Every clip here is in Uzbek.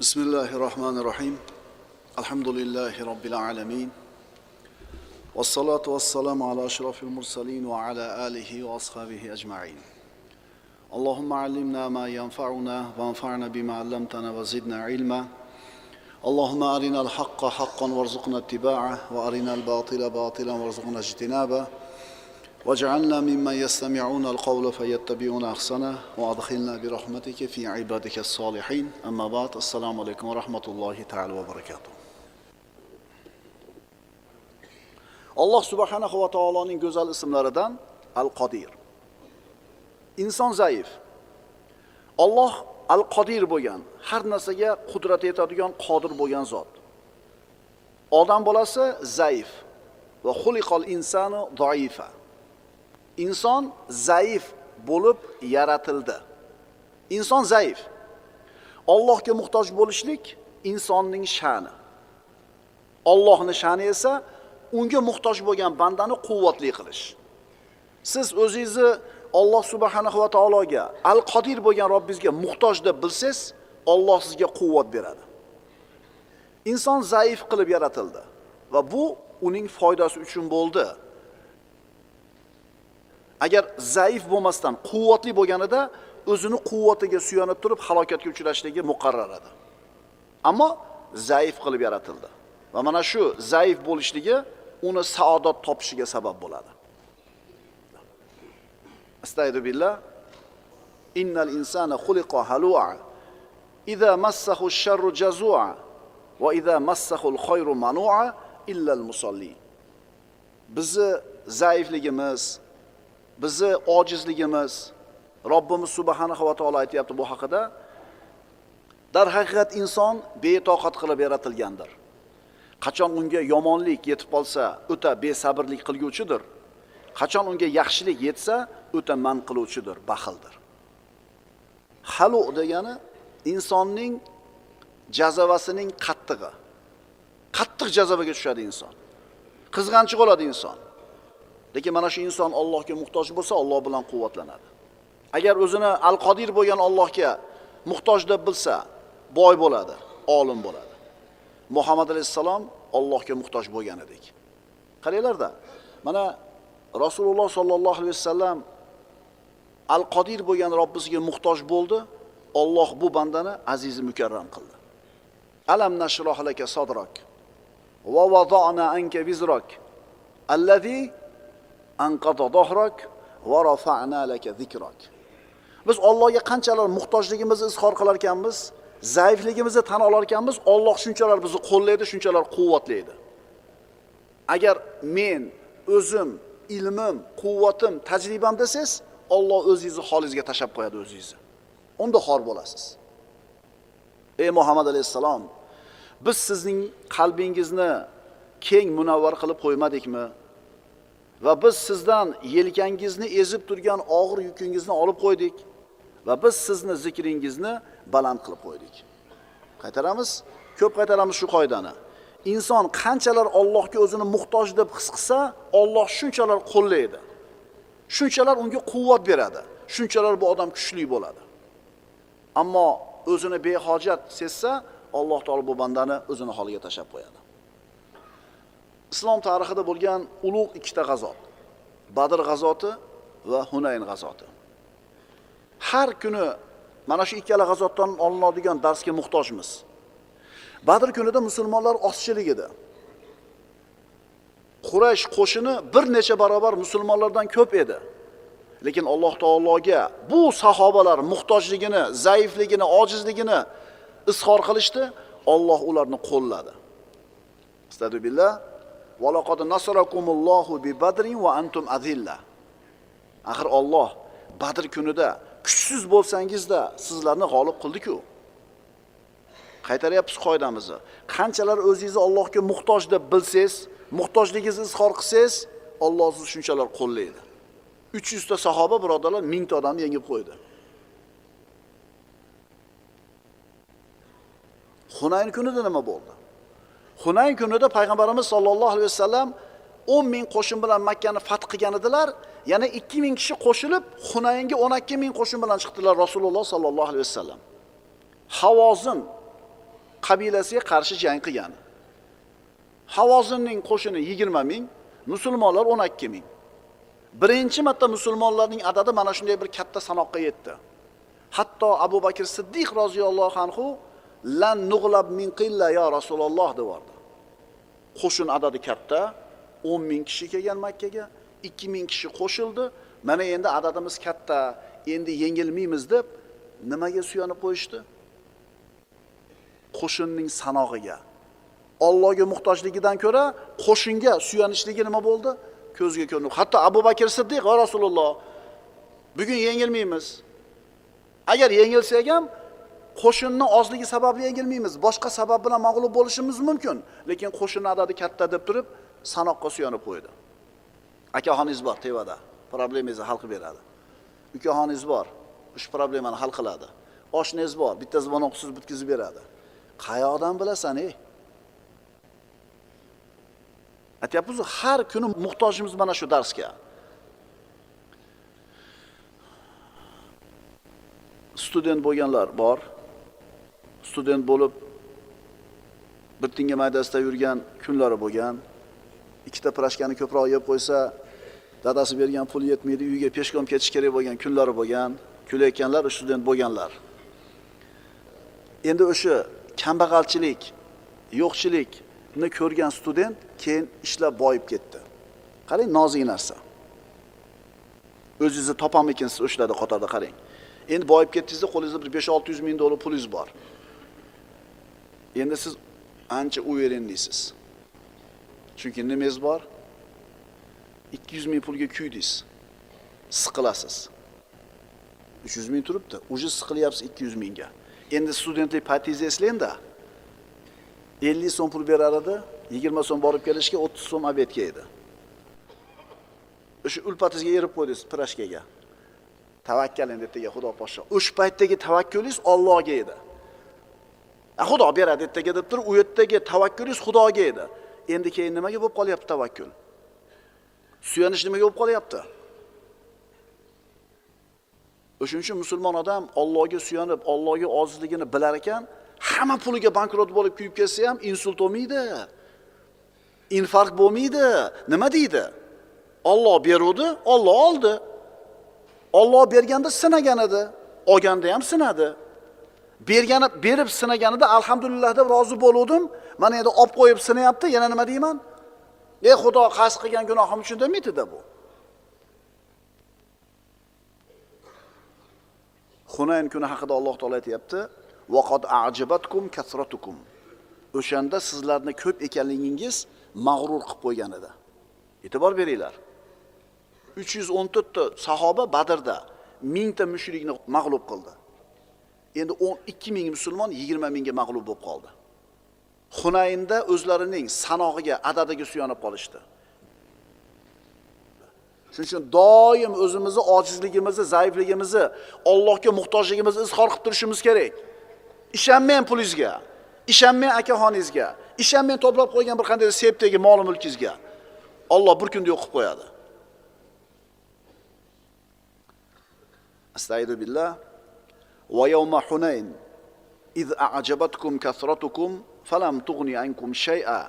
بسم الله الرحمن الرحيم الحمد لله رب العالمين والصلاة والسلام على أشرف المرسلين وعلى آله وأصحابه أجمعين اللهم علمنا ما ينفعنا وانفعنا بما علمتنا وزدنا علما اللهم أرنا الحق حقا وارزقنا اتباعه وأرنا الباطل باطلا وارزقنا اجتنابه واجعلنا ممن يستمعون القول فيتبعون احسنه وادخلنا برحمتك في عبادك الصالحين اما بعد السلام عليكم ورحمه الله تعالى وبركاته alloh subhanahu va taoloning go'zal ismlaridan al qodir inson zaif olloh al qodir bo'lgan har narsaga qudrat yetadigan qodir bo'lgan zot odam bolasi zaif va xuliqol insanu zoifa Inson zaif bo'lib yaratildi. Inson zaif. Allohga muhtoj bo'lishlik insonning sha'ni. Allohning sha'ni esa unga muhtoj bo'lgan bandani quvvatli qilish. Siz o'zingizni Alloh subhanahu va taologa al qodir bo'lgan Robbingizga muhtoj deb bilsangiz Alloh sizga quvvat beradi. Inson zaif qilib yaratildi va bu uning foydasi uchun bo'ldi. Agar zaif bo'lmasdan quvvatli bo'lganida o'zini quvvatiga suyanib turib halokatga uchrashligi muqarrar edi. Ammo zaif qilib yaratildi. Va mana shu zaif bo'lishligi uni saodat topishiga sabab bo'ladi. Astaydu billah. Innal insana xuliqa halua. Idza massahu sharru jazua. Va idza massahu al-khayru manua illa al-musalli bizni zaifligimiz bizni ojizligimiz Robbimiz subhanahu va taolo aytyapti bu haqida. Darhaqiqat inson betoqat qilib yaratilgandir. Qachon unga yomonlik yetib qolsa o'ta besabrlik qilguvchidir. Qachon unga yaxshilik yetsa o'ta man qiluvchidir baxildir. Halu degani insonning jazavasining qattig'i. Qattiq jazavaga tushadi inson. Qizg'anchiq bo'ladi inson. Lekin mana shu inson Allohga muhtoj bo'lsa Alloh bilan quvvatlanadi. Agar o'zini al qodir bo'lgan Allohga muhtoj deb bilsa boy bo'ladi olim bo'ladi. Muhammad alayhissalom Allohga muhtoj bo'lgan edik. Qaranglarda mana rasululloh sollallohu alayhi vasallam al qodir bo'lgan robbisiga muhtoj bo'ldi Alloh bu bandani azizi mukarram qildi. Alam nashroh laka sadrak va wada'na anka vizrak allazi anqata dohrak va rafa'na laka zikrak biz Allohga qanchalar muhtojligimizni izhor qilar ekanmiz zaifligimizni tan olar ekanmiz Alloh shunchalar bizni qo'llaydi shunchalar quvvatlaydi agar men o'zim ilmim quvvatim tajribam desangiz Alloh o'zingizni holingizga tashlab qo'yadi o'zingizni. Unda xor bo'lasiz. Ey muhammad alayhissalom biz sizning qalbingizni keng munavvar qilib qo'ymadikmi? Va biz sizdan yelkangizni ezib turgan og'ir yukingizni olib qo'ydik. Va biz sizni zikringizni baland qilib qo'ydik. Qaytaramiz? Ko'p qaytaramiz shu qoidani. Inson qanchalar Allohga o'zini muhtoj deb his qilsa Alloh shunchalar qo'llaydi. Shunchalar unga quvvat beradi. Shunchalar bu odam kuchli bo'ladi. Ammo o'zini behojat sezsa Alloh taolo bu bandani o'zini holiga tashlab qo'yadi. Islom tarixida bo'lgan ulug' ikkita g'azot badr g'azoti va hunayn g'azoti. Har kuni mana shu ikkala g'azotdan olinadigan darsga muhtojmiz. Badr kunida musulmonlar ozchilik edi. Quraysh qo'shini bir necha barobar musulmonlardan ko'p edi. Lekin alloh taologa bu sahobalar muhtojligini zaifligini ojizligini izhor qilishdi. Olloh ularni qo'lladi. Astadubillah valaqad nasarakumullohu bi badrin va antum azilla axir Alloh badr kunida kuchsiz bo'lsangizda sizlarni g'olib qildi-ku. Qaytaryapmiz qoidamizni. Qanchalar o'zingizni Allohga muhtoj deb bilsangiz muhtojligingizni izhor qilsangiz Alloh sizni shunchalar qo'llaydi. 300 ta sahoba birodarlar 1000 ta odamni yengib qo'ydi. Hunayn kunida nima bo'ldi? Hunayn kunida payg'ambarimiz sollallohu alayhi vasallam 10 ming qo'shin bilan Makkani fath qilgan edilar. Yana 2 ming kishi qo'shilib Hunaynga 12 ming qo'shin bilan chiqdilar Rasululloh sollallohu alayhi vasallam. Havozin qabilasiga qarshi jang qilgan. Havozinning qo'shini 20 ming, musulmonlar 12 ming. Birinchi marta musulmonlarning adadi mana shunday bir katta sanoqqa yetdi. Hatto Abu Bakr Siddiq roziyallohu anhu lan nug'lab min qilla ya Rasululloh devordi. Qo'shin adadi katta, 10 ming kishi kelgan Makkaga, 2 ming kishi qo'shildi. Mana endi adadimiz katta, endi yengilmaymiz deb nimaga suyanib qo'yishdi? Qo'shinning sanog'iga. Allohga muhtojligidan ko'ra qo'shinga suyanishligi nima bo'ldi? Ko'zga ko'rinib. Hatto Abu Bakr Siddiq va Rasululloh bugun yengilmaymiz. Agar yengilsak ham qo'shinni ozligi sababli yengilmaymiz. Boshqa sabab bilan mag'lub bo'lishimiz mumkin, lekin qo'shinni adadi katta deb turib sanoqqa suyanib qo'ydi. Akaxoningiz bor tevada, problemangizni hal qilib beradi. Ukaxoningiz bor, shu problemani hal qiladi. Oshnangiz bor, bitta zvonoqsiz bitkazib beradi. Qayoqdan bilasan, ey? Aytyapmiz, har kuni muhtojimiz mana shu darsga. Student bo'lganlar bor. Student bo'lib bir tinga maydasida yurgan kunlari bo'lgan. Ikkita pirojkani ko'proq yeb qo'ysa, dadasi bergan pul yetmaydi, uyiga peshkom ketish kerak bo'lgan kunlari bo'lgan. Kulayotganlar student bo'lganlar. Endi o'sha kambag'alchilik, yo'qchilikni ko'rgan student keyin ishlab boyib ketdi. Qarang, nozik narsa. O'zingizni topamikinsiz o'shalarni qatorda qarang. Endi boyib ketdingizda qo'lingizda bir 5-600 ming dollar pulingiz bor. Endi siz ancha uverendisiz. Chunki nimangiz bor? 200 ming pulga kuydingiz. Siqilasiz. 300 ming turibdi. уже siqilyapsiz 200 mingga. Endi studentlik paytingizni eslangda. 50 so'm pul berar edi, 20 so'm borib kelishga 30 so'm obedga edi. O'sha ulpatingizga erib qo'ydingiz pirashkaga. Tavakkal endi ertaga Xudo poshsho. O'sha paytdagi tavakkulingiz Allohga edi. Xudo beradi ertaga deb turib, u yerdagi tavakkulingiz Xudoga edi. Endi keyin nimaga bo'lib qolyapti tavakkul? Suyanish nimaga bo'lib qolyapti? o'shaning uchun musulmon odam Allohga suyanib, Allohga ozizligini bilar ekan, hamma puliga bankrot bo'lib kuyib ketsa ham insult bo'lmaydi. Infarkt bo'lmaydi. Nima deydi? Alloh beruvdi, Alloh oldi. Alloh berganda sinagan edi, olganda ham sinadi. Bergani berib sinaganida alhamdulillah deb rozi bo'luvdim. Mana endi olib qo'yib sinayapti, yana nima deyman? Ey Xudo, qasd qilgan gunohim uchun demaydi-da bu. Hunayn kuni haqida Alloh taolo aytyapti "Vaqad ajibatkum kasratukum." O'shanda sizlarni ko'p ekanligingiz mag'rur qilib qo'ygan edi. E'tibor beringlar. 314 ta sahoba Badrda 1000 ta mushrikni mag'lub qildi. Endi 12 ming musulmon 20 mingga mag'lub bo'lib qoldi. Hunaynda o'zlarining sanog'iga, adadiga suyanib qolishdi. Shuning uchun doim o'zimizni ojizligimizni, zaifligimizni, Allohga muhtojligimizni izhor qilib turishimiz kerak. Ishonmang pulingizga, ishonmang akaxoningizga, ishonmang to'plab qo'ygan bir qanday septagi mol mulkingizga. Alloh bir kunda yo'q qilib qo'yadi. astaydu billah. Va yawma Hunayn iz a'jabatkum kasratukum falam tughni ankum shay'a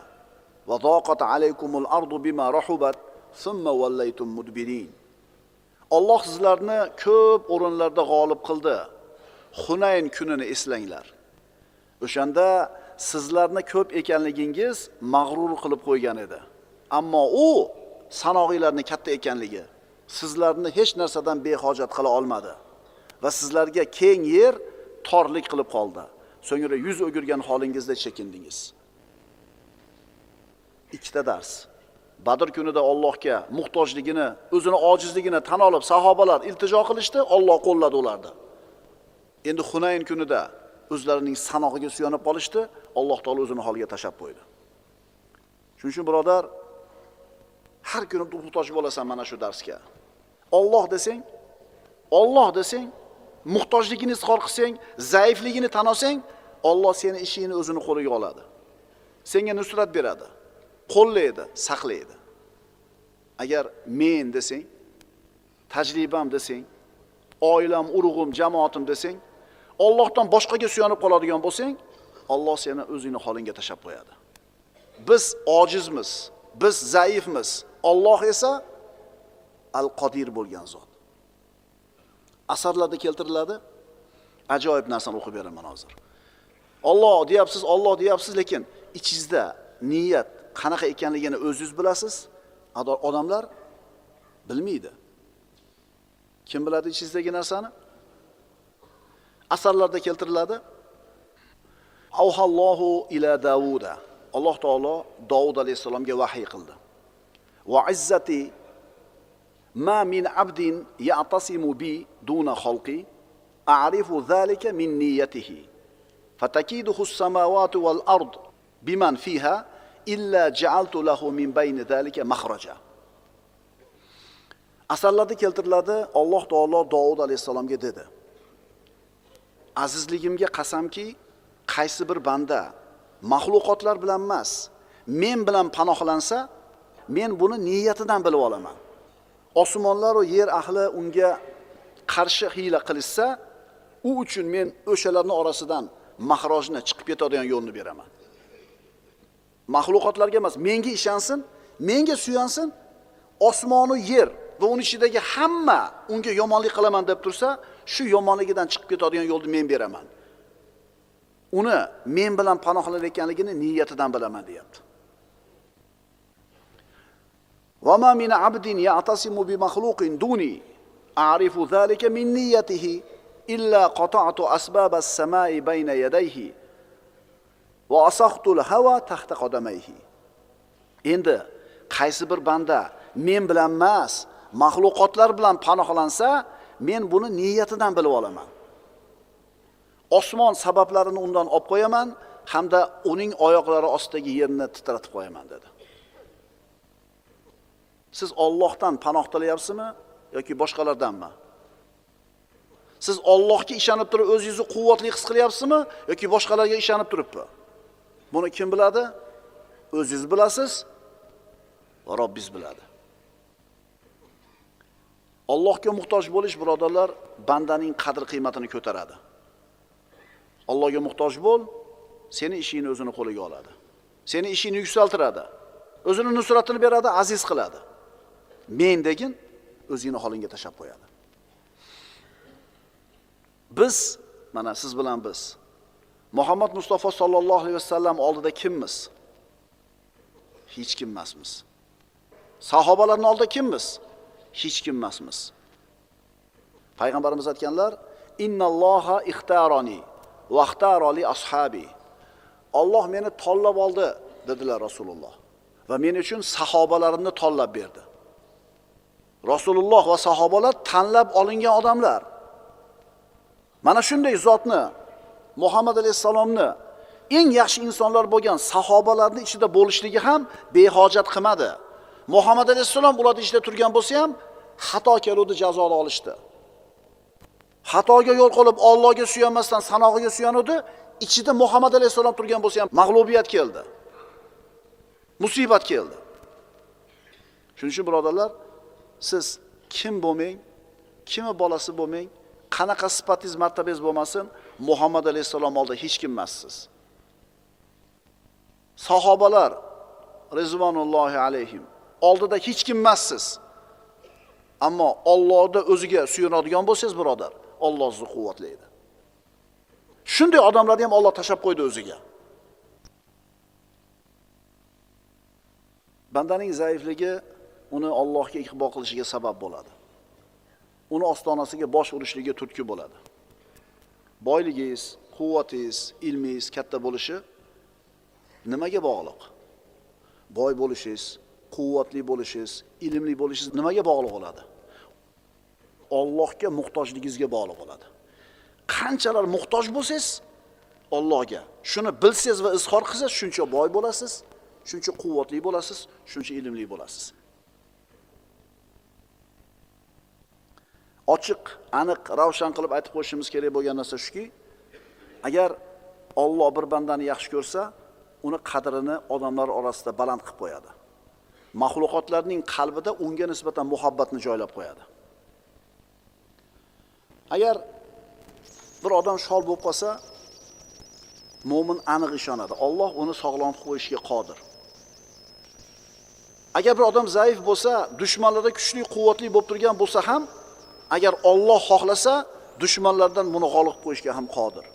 va daqat alaykumul ardu bima rahubat thumma wallaytum mudbirin. Alloh sizlarni ko'p o'rinlarda g'olib qildi. Hunayn kunini eslanglar. O'shanda sizlarni ko'p ekanligingiz mag'rur qilib qo'ygan edi. Ammo u sanog'iylarni katta ekanligi sizlarni hech narsadan behojat qila olmadi va sizlarga keng yer torlik qilib qoldi. So'ngra yuz o'girgan holingizda chekindingiz. Ikkita dars. Badr kunida Allohga muhtojligini, o'zini ojizligini tan olib sahobalar iltijo qilishdi, Alloh qo'lladi ularni. Endi Hunayn kunida o'zlarining sanog'iga suyanib qolishdi, Alloh taolo o'zini holiga tashab qo'ydi. Shuning uchun birodar, har kuni muhtoj bo'lasan mana shu darsga. Alloh desang, Alloh desang, muhtojligini izhor qilsang, zaifligini tan olsang, Alloh seni ishingni o'zini qo'liga oladi. Senga nusrat beradi, qo'llaydi, saqlaydi. Agar men desang, tajribam desang, oilam, urug'im, jamoatim desang, Allohdan boshqaga suyanib qoladigan bo'lsang, Alloh seni o'zingni holingga tashlab qo'yadi. Biz ojizmiz, biz zaifmiz. Alloh esa al-Qodir bo'lgan zot. Asarlarda keltiriladi. Ajoyib narsani o'qib beraman hozir. Alloh deyapsiz, Alloh deyapsiz, lekin ichingizda niyat qanaqa ekanligini o'zingiz bilasiz. Odamlar bilmaydi. Kim biladi ichingizdagi narsani? Asarlarda keltiriladi. Avhallohu ila Davuda. Alloh taolo Davud alayhissalomga vahiy qildi. Va izzati ما من عبد يعتصم بي دون خلقي أعرف ذلك من نيته فتكيده السماوات والأرض بمن فيها إلا جعلت له من بين ذلك مخرجا. Asarlarda keltiriladi, Alloh taolo Davud alayhisalomga dedi: Azizligimga qasamki, qaysi bir banda maxluqotlar bilan emas, men bilan panohlansa, men buni niyatidan bilib olaman. Osmonlar va yer ahli unga qarshi hiyla qilishsa, u uchun men o'shalarning orasidan mahrojni chiqib ketadigan yo'lni beraman. Maxluqotlarga emas, menga ishonsin, menga suyansin, osmonu yer va uning ichidagi hamma unga yomonlik qilaman deb tursa, shu yomonligidan chiqib ketadigan yo'lni men beraman. Uni men bilan panohlanayotganligini niyatidan bilaman deyapti. وما من عبد يعتصم بمخلوق دوني أعرف ذلك من نيته إلا قطعت أسباب السماء بين يديه وأسخت الهوى تحت قدميه asaqtu al-hawa tahta qadamayhi. Endi qaysi bir banda men bilan emas, maxluqotlar bilan panohlansa, men buni niyatidan bilib olaman. Osmon sabablarini undan olib qo'yaman hamda uning oyoqlari ostidagi yerni titratib qo'yaman dedi. Siz Allohdan panoh tilayapsizmi yoki boshqalardanmi? Siz Allohga ishonib turib o'zingizni quvvatli his qilyapsizmi yoki boshqalarga ishonib turibmi? Buni kim biladi? O'zingiz bilasiz va Robbingiz biladi. Allohga muhtoj bo'lish birodarlar bandaning qadr qiymatini ko'taradi. Allohga muhtoj bo'l, seni ishingni o'zini qo'liga oladi. Seni ishingni yuksaltiradi. O'zini nusratini beradi, aziz qiladi. Men degin o'zingni holingga tashab qo'yadi. Biz, mana siz bilan biz Muhammad Mustafa sollallohu alayhi vasallam oldida kimmiz? Hech kim emasmiz. Sahobalarning oldida kimmiz? hech kim emasmiz. Payg'ambarimiz aytganlar: "Innalloha ixtaroni vaxtaroli ashabi." Alloh meni tanlab oldi, dedilar Rasululloh. Va men uchun sahobalarimni tanlab berdi. Rasululloh va sahobalar tanlab olingan odamlar. Mana shunday zotni Muhammad alayhisalomni eng yaxshi insonlar bo'lgan sahobalarning ichida bo'lishligi ham behojat qilmadi. Muhammad alayhissalom ularning ichida turgan bo'lsa ham xato keluvdi jazoni olishdi. Xatoga yo'l qolib Allohga suyanmasdan sanog'iga suyanuvdi, ichida Muhammad alayhissalom turgan bo'lsa ham mag'lubiyat keldi. Musibat keldi. Shuning uchun birodarlar, siz kim bo'lmang, kimni bolasi bo'lmang, qanaqa sifatingiz, martabangiz bo'lmasin, Muhammad alayhissalom oldida hech kim emassiz. Sahobalar rizvanullohi alayhim oldida hech kim emassiz. Ammo Allohda o'ziga suyunadigan bo'lsangiz, birodar, Alloh sizni quvvatlaydi. Shunday odamlarni ham Alloh tashab qo'ydi o'ziga. Bandaning zaifligi uni Allohga iqbo qilishiga sabab bo'ladi. Uni ostonasiga bosh urishligiga turtki bo'ladi. Boyligingiz, quvvatingiz, ilmingiz katta bo'lishi nimaga bog'liq? Boy bo'lishingiz, quvvatli bo'lishingiz, ilmli bo'lishingiz nimaga bog'liq bo'ladi? Allohga muhtojligingizga bog'liq bo'ladi. Qanchalar muhtoj bo'lsangiz Allohga, shuni bilsangiz va izhor qilsangiz, shuncha boy bo'lasiz, shuncha quvvatli bo'lasiz, shuncha ilmli bo'lasiz. Ochiq, aniq, ravshan qilib aytib qo'yishimiz kerak bo'lgan narsa shuki, agar Alloh bir bandani yaxshi ko'rsa, uni qadrini odamlar orasida baland qilib qo'yadi. maxluqotlarning qalbida unga nisbatan muhabbatni joylab qo'yadi. Agar bir odam shol bo'lib qolsa, mo'min aniq ishonadi olloh uni sog'lom qo'yishga qodir agar bir odam zaif bo'lsa dushmanlari kuchli quvvatli bo'lib turgan bo'lsa ham agar Alloh xohlasa dushmanlardan buni g'olib qo'yishga ham qodir.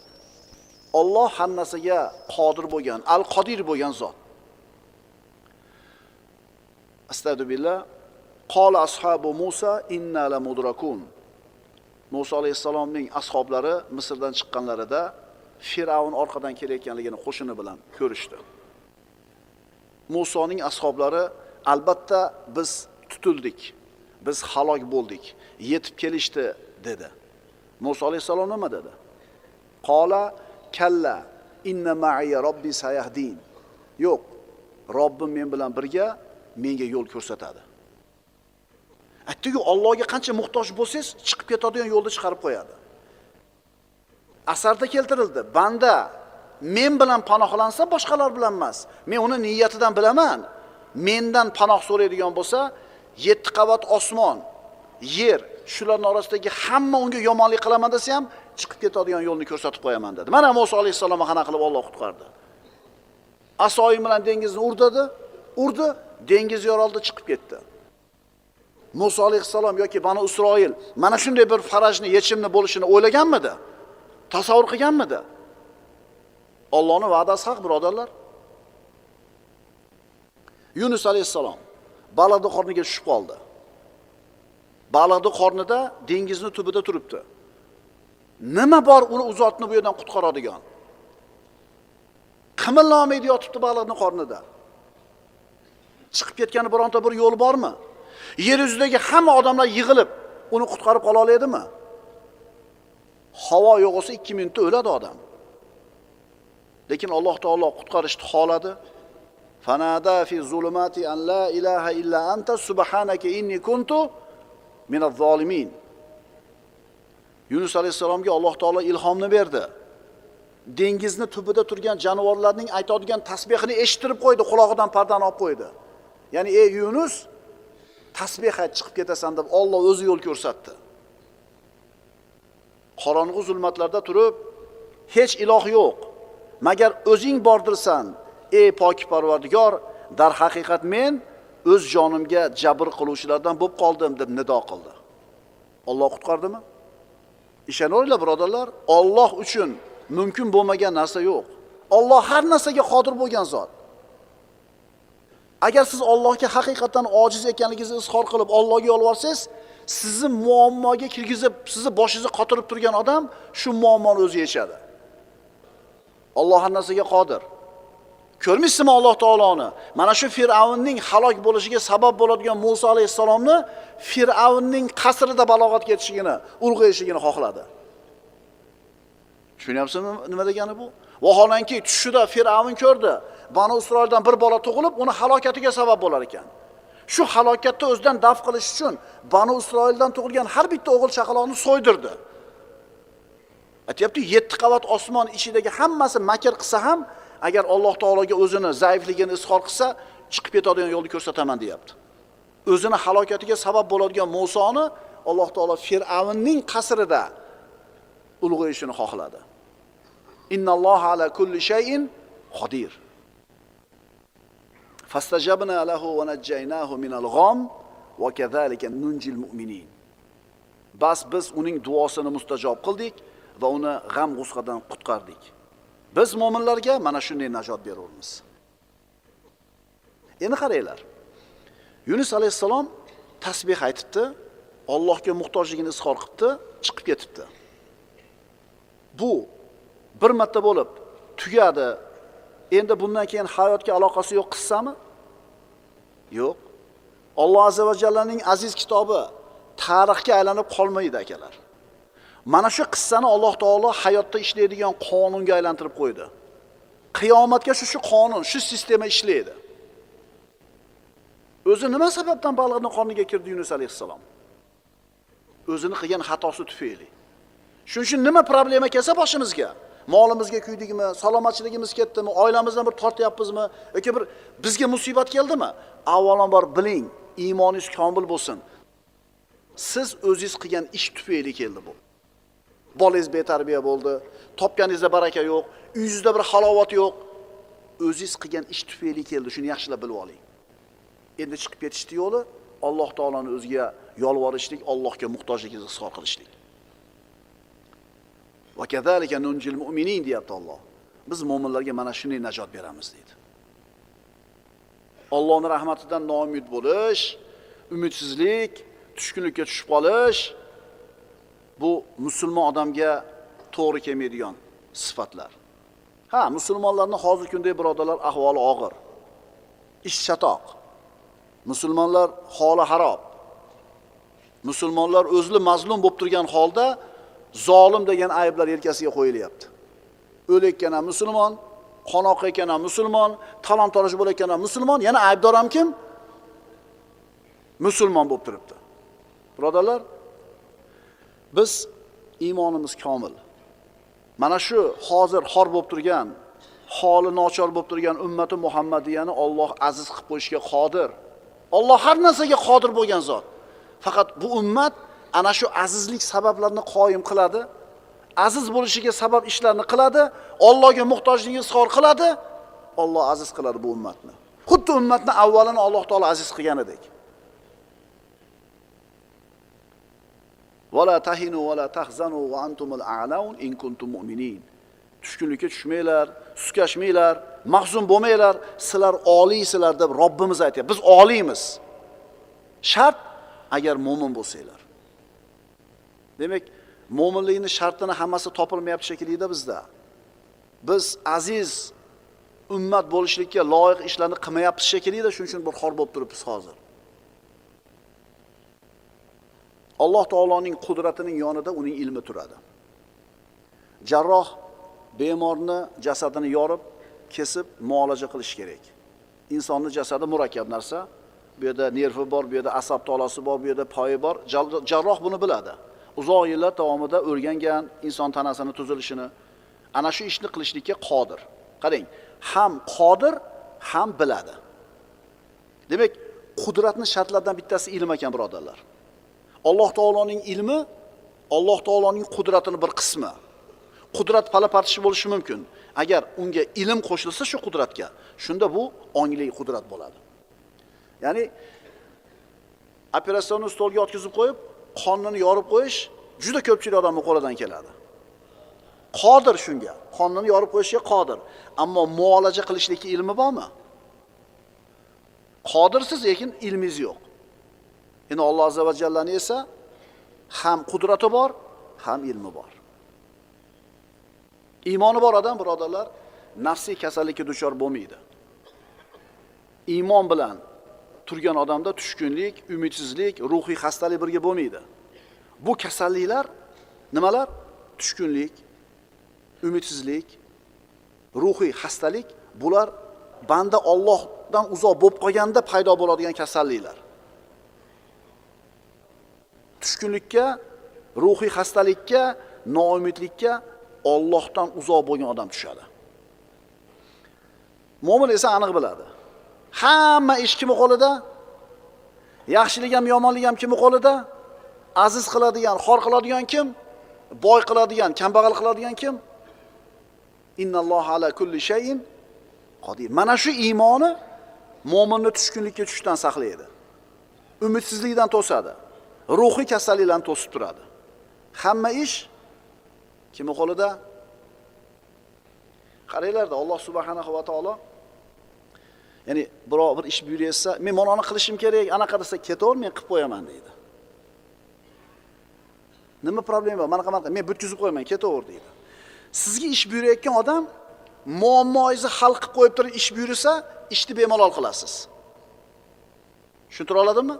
Alloh har narsaga qodir bo'lgan al qodir bo'lgan zot. Astag'firullah qola ashabu musa inna la mudrakun. Muso alayhissalomning ashoblari misrdan chiqqanlarida fir'avn orqadan kelayotganligini qo'shini bilan ko'rishdi. Musoning ashoblari albatta biz tutildik. Biz halok bo'ldik yetib kelishdi dedi. Muso alayhissalom nima dedi? Qola kalla inna ma'iya robbi sayahdin. Yo'q robbim men bilan birga menga yo'l ko'rsatadi. Aytdiku ollohga qancha muhtoj bo'lsangiz chiqib ketadigan yo'lda chiqarib qo'yadi. Asarda keltirildi banda men bilan panohlansa boshqalar bilan emas men uni niyatidan bilaman. Mendan panoh so'raydigan bo'lsa yetti qavat osmon yer shularni orasidagi hamma unga yomonlik qilaman desa ham chiqib ketadigan yo'lni ko'rsatib qo'yaman dedi. Mana muso alayhissalomni qanaqa qilib olloh qutqardi. Asoyim bilan dengizni urdadi urdi dengiz yoroldi chiqib ketdi. Muso alayhissalom yoki bani isroil mana shunday bir farajni yechimni bo'lishini o'ylaganmidi? Tasavvur qilganmidi? Ollohni va'dasi haq birodarlar. Yunus alayhissalom baliqni qorniga tushib qoldi. Baliqni qornida dengizni tubida turibdi. Nima bor uni u zotni bu yerdan qutqaradigan? Qimillamay yotibdi baliqni qornida. Chiqib ketgani bironta bir yo'l bormi? Yer yuzidagi hamma odamlar yig'ilib uni qutqarib qola oladimi? Havo yo'q bo'lsa ikki minutda o'ladi odam. Lekin alloh taolo qutqarishni xohladi. Fanada fi zulumati an la ilaha illa anta subhanaka inni kuntu minaz zolimin yunus alayhissalomga alloh taolo ilhomni berdi. Dengizni tubida turgan jonivorlarning aytadigan tasbehini eshittirib qo'ydi qulog'idan pardani olib qo'ydi. Ya'ni ey yunus tasbeh ayt chiqib ketasan deb olloh o'zi yo'l ko'rsatdi. Qorong'u zulmatlarda turib hech iloh yo'q. Magar o'zing bordirsan ey poki parvardigor darhaqiqat men o'z jonimga jabr qiluvchilardan bo'lib qoldim deb nido qildi. Olloh qutqardimi? Ishonaveringlar birodarlar. Olloh uchun mumkin bo'lmagan narsa yo'q. Olloh har narsaga qodir bo'lgan zot. Agar siz ollohga haqiqatdan ojiz ekanligingizni izhor qilib ollohga yolvorsangiz sizni muammoga kirgizib sizni boshingizni qotirib turgan odam shu muammoni o'zi yechadi olloh har narsaga qodir. Ko'rmaysizmi alloh taoloni? Mana shu fir'avnning halok bo'lishiga sabab bo'ladigan muso alayhissalomni fir'avnning qasrida balog'atga yetishligini ulg'ayishligini xohladi. Tushunyapsizmi nima degani bu? Vaholanki tushida fir'avn ko'rdi. Banu isroildan bir bola tug'ilib uni halokatiga sabab bo'lar ekan. Shu halokatni o'zidan daf qilish uchun banu isroildan tug'ilgan har bitta o'g'il chaqaloqni so'ydirdi. Aytyapti yetti qavat osmon ichidagi hammasi makr qilsa ham agar alloh taologa o'zini zaifligini izhor qilsa chiqib ketadigan yo'lni ko'rsataman deyapti. O'zini halokatiga sabab bo'ladigan musoni alloh taolo fir'avnning qasrida ulg'ayishini xohladi. Innalloha ala kulli shayin qodir fastajabna lahu va najjaynahu minal g'om va kazalika nunjil mu'minin. Bas biz uning duosini mustajob qildik va uni g'am g'usqadan qutqardik. Biz mo'minlarga mana shunday najot beramiz endi qaranglar. Yunus alayhissalom tasbeh aytibdi ollohga muhtojligini izhor qilibdi chiqib ketibdi. Bu bir marta bo'lib tugadi. Endi bundan keyin hayotga aloqasi yo'q qissami? Yo'q. Olloh azza va jallaning aziz kitobi tarixga aylanib qolmaydi akalar. Mana shu qissani alloh taolo hayotda ishlaydigan qonunga aylantirib qo'ydi. Qiyomatga shu shu qonun shu sistema ishlaydi. O'zi nima sababdan baliqni qorniga kirdi yunus alayhissalom? O'zini qilgan xatosi tufayli. Shuning uchun nima problema kelsa boshimizga? Molimizga kuydikmi salomatchiligimiz ketdimi oilamizdan bir tortyapmizmi? Yoki bir bizga musibat keldimi? Avvalambor biling iymoningiz komil bo'lsin. Siz o'zingiz qilgan ish tufayli keldi bu. Bolangiz betarbiya bo'ldi. Topganingizda baraka yo'q. Uyingizda bir halovat yo'q. O'zingiz qilgan ish tufayli keldi. Shuni yaxshilab bilib oling. Endi chiqib ketishni yo'li. Alloh taoloni o'ziga yolvorishlik allohga muhtojligingizni izhor qilishlik. Kazalika nunjil mu'minin deyapti Alloh. Biz mu'minlarga mana shunday najot beramiz deydi. Allohning rahmatidan noumid bo'lish, umidsizlik, tushkunlikka tushib qolish bu musulmon odamga to'g'ri kelmaydigan sifatlar. Ha, musulmonlarning hozirgi kundagi birodarlar ahvoli og'ir. Ish chatoq. Musulmonlar holi harob. Musulmonlar o'zli mazlum bo'lib turgan holda zolim degan ayblar yelkasiga qo'yilyapti. O'layotgan ham musulmon, qon oqayotgan ham musulmon, talon toroj bo'layotgan ham musulmon, yana aybdor ham kim? Musulmon bo'lib turibdi. Birodarlar, biz iymonimiz komil. Mana shu hozir xor bo'lib turgan, holi nochor bo'lib turgan ummati Muhammadiyani Alloh aziz qilib qo'yishga qodir. Alloh har narsaga qodir bo'lgan zot. Faqat bu ummat ana shu azizlik sabablarini qoyim qiladi. Aziz bo'lishiga sabab ishlarni qiladi, Allohga muhtojligini izhor qiladi, Alloh aziz qiladi bu ummatni. Xuddi ummatni avvalini Alloh taolo aziz qilganidek. Wala tahinu wala tahzanu wa antumul a'laun in kuntum mu'minin. Tushkunlikka tushmanglar, suskashmanglar, mahzun bo'lmanglar, sizlar oliysizlar deb Robbimiz aytyapti. Biz oliymiz. Shart agar mo'min bo'lsanglar. Demak, mo'minlikni shartini hammasi topilmayapti shekillida bizda. Biz aziz ummat bo'lishlikka loyiq ishlarni qilmayapmiz shekillida, shuning uchun bir xor bo'lib turibmiz hozir. Alloh taoloning qudratining yonida uning ilmi turadi. Jarroh bemorni jasadini yorib, kesib muolaja qilish kerak. Insonning jasadi murakkab narsa. Bu yerda nervi bor, bu yerda asab tolasi bor, bu yerda poyi bor. Jarroh buni biladi. Uzoq yillar davomida o'rgangan inson tanasini tuzilishini ana shu ishni qilishlikka qodir. Qarang, ham qodir, ham biladi. Demak, qudratning shartlaridan bittasi ilm ekan, birodarlar. Alloh taoloning ilmi Alloh taoloning qudratining bir qismi. Qudrat pala-partishi bo'lishi mumkin. Agar unga ilm qo'shilsa shu qudratga, shunda bu ongli qudrat bo'ladi. Ya'ni operatsionni stolga o'tkazib qo'yib, qonnini yorib qo'yish juda ko'pchilik odamning qo'lidan keladi. Qodir shunga, qonnini yorib qo'yishga qodir. Ammo muolaja qilishlikka ilmi bormi? Qodirsiz, lekin ilmingiz yo'q. Endi Alloh azza va jallani esa ham qudrati bor, ham ilmi bor. Iymoni bor odam, birodarlar, nafsiy kasallikka duchor bo'lmaydi. Iymon bilan turgan odamda tushkunlik, umidsizlik, ruhiy xastalik birga bo'lmaydi. Bu kasalliklar nimalar? Tushkunlik, umidsizlik, ruhiy xastalik bular banda Allohdan uzoq bo'lib qolganda paydo bo'ladigan kasalliklar. Tushkunlikka, ruhiy xastalikka, noumidlikka Allohdan uzoq bo'lgan odam tushadi. Mo'min esa aniq biladi. Hamma ish kimni qo'lida? Yaxshilik ham, yomonlik ham kimni qo'lida? Aziz qiladigan, xor qiladigan kim? Boy qiladigan, kambag'al qiladigan kim? Innalloha ala kulli shayin qodir. Mana shu iymoni mo'minni tushkunlikka tushishdan saqlaydi. Umidsizlikdan to'sadi. Ruhiy kasalliklarni to'sib turadi. Hamma ish kimni qo'lida? Qaranglarda Alloh subhanahu va taolo ya'ni birov bir ish buyuryapsa men mana buni qilishim kerak, anaqa desa ketaver, men qilib qo'yaman deydi. Nima problem bor? Mana qanaqa men bitkazib qo'yaman, ketaver deydi. Sizga ish buyurayotgan odam muammoingizni hal qilib qo'yib turib ish buyursa, ishni bemalol qilasiz. Tushuntira oladimmi?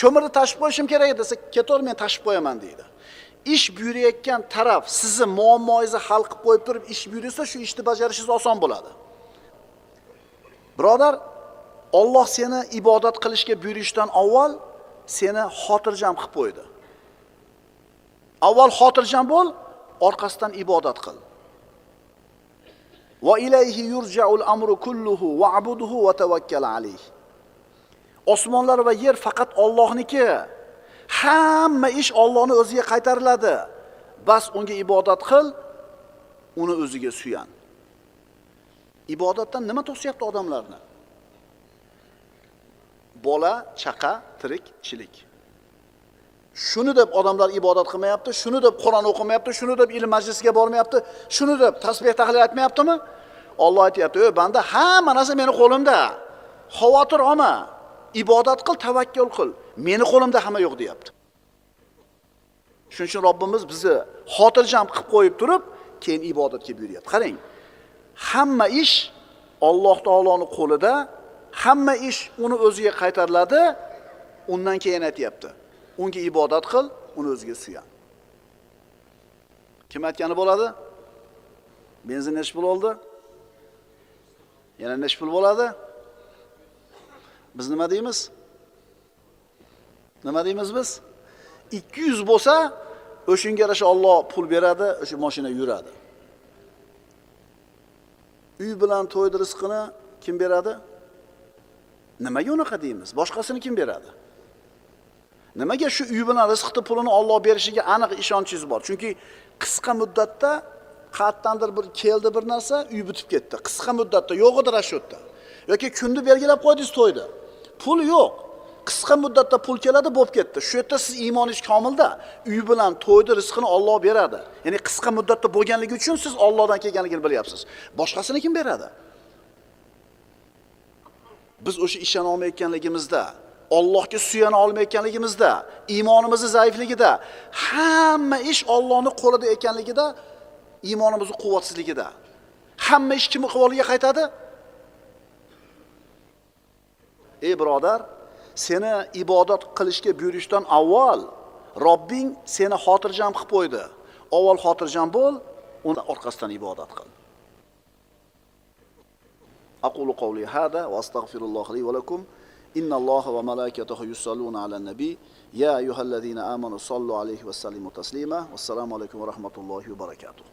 Ko'mirni tashib qo'yishim kerak desa ketaver men tashib qo'yaman deydi. Ish buyurayotgan taraf sizni muammoingizni hal qilib qo'yib turib ish buyursa shu ishni bajarishingiz oson bo'ladi. Birodar Alloh seni ibodat qilishga buyurishdan avval seni xotirjam qilib qo'ydi. Avval xotirjam bo'l orqasidan ibodat qil. Va ilayhi yurja'ul amru kulluhu wa'buduhu va tawakkal alayhi osmonlar va yer faqat Allohniki. Hamma ish Allohning o'ziga qaytariladi. bas unga ibodat qil uni o'ziga suyan. Ibodatdan nima to'syapti odamlarni? Bola chaqa tirikchilik shuni deb odamlar ibodat qilmayapti shuni deb qur'on o'qimayapti shuni deb ilm majlisiga bormayapti shuni deb tasbeh tahlil aytmayaptimi? Olloh aytyapti ey banda hamma narsa meni qo'limda. Xavotir olma ibodat qil tavakkul qil. Meni qo'limda hamma yo'q deyapti. Shuning uchun robbimiz bizni xotirjam qilib qo'yib turib keyin ibodatga buyuryapti. Qarang hamma ish Alloh taoloni qo'lida hamma ish uni o'ziga qaytariladi undan keyin aytyapti. Unga ibodat qil uni o'ziga suyan kim aytgani bo'ladi? Benzin nechi pul bo'ldi yana nechi pul bo'ladi. Biz nima deymiz? Nima deymiz biz? Ikki yuz bo'lsa o'shanga yarasha olloh pul beradi o'sha mashina yuradi. Uy bilan to'yni rizqini kim beradi? Nimaga unaqa deymiz? Boshqasini kim beradi? Nimaga shu uy bilan rizqni pulini olloh berishiga aniq ishonchingiz bor? Chunki qisqa muddatda qayerdandir bir keldi bir narsa uy bitib ketdi. Qisqa muddatda yo'q edi расчетda yoki kunni belgilab qo'ydingiz to'yni pul yo'q. Qisqa muddatda pul keladi bo'lib ketdi. Shu yerda siz iymoningiz komilda uy bilan to'yni rizqini olloh beradi. Ya'ni qisqa muddatda bo'lganligi uchun siz ollohdan kelganligini bilyapsiz. Boshqasini kim beradi? Biz o'sha ishona olmayotganligimizda Allohga suyana olmayotganligimizda iymonimizni zaifligida hamma ish Allohning qo'lida ekanligida iymonimizni quvvatsizligida. Hamma ish kimni qo'liga qaytadi? ey birodar seni ibodat qilishga buyurishdan avval Robbing seni xotirjam qilib qo'ydi avval xotirjam bo'l uni orqasidan ibodat qil أقول قولي هذا وأستغفر الله لي ولكم إن الله وملائكته يصلون على النبي يا أيها الذين آمنوا صلوا عليه وسلموا تسليما والسلام عليكم ورحمة الله وبركاته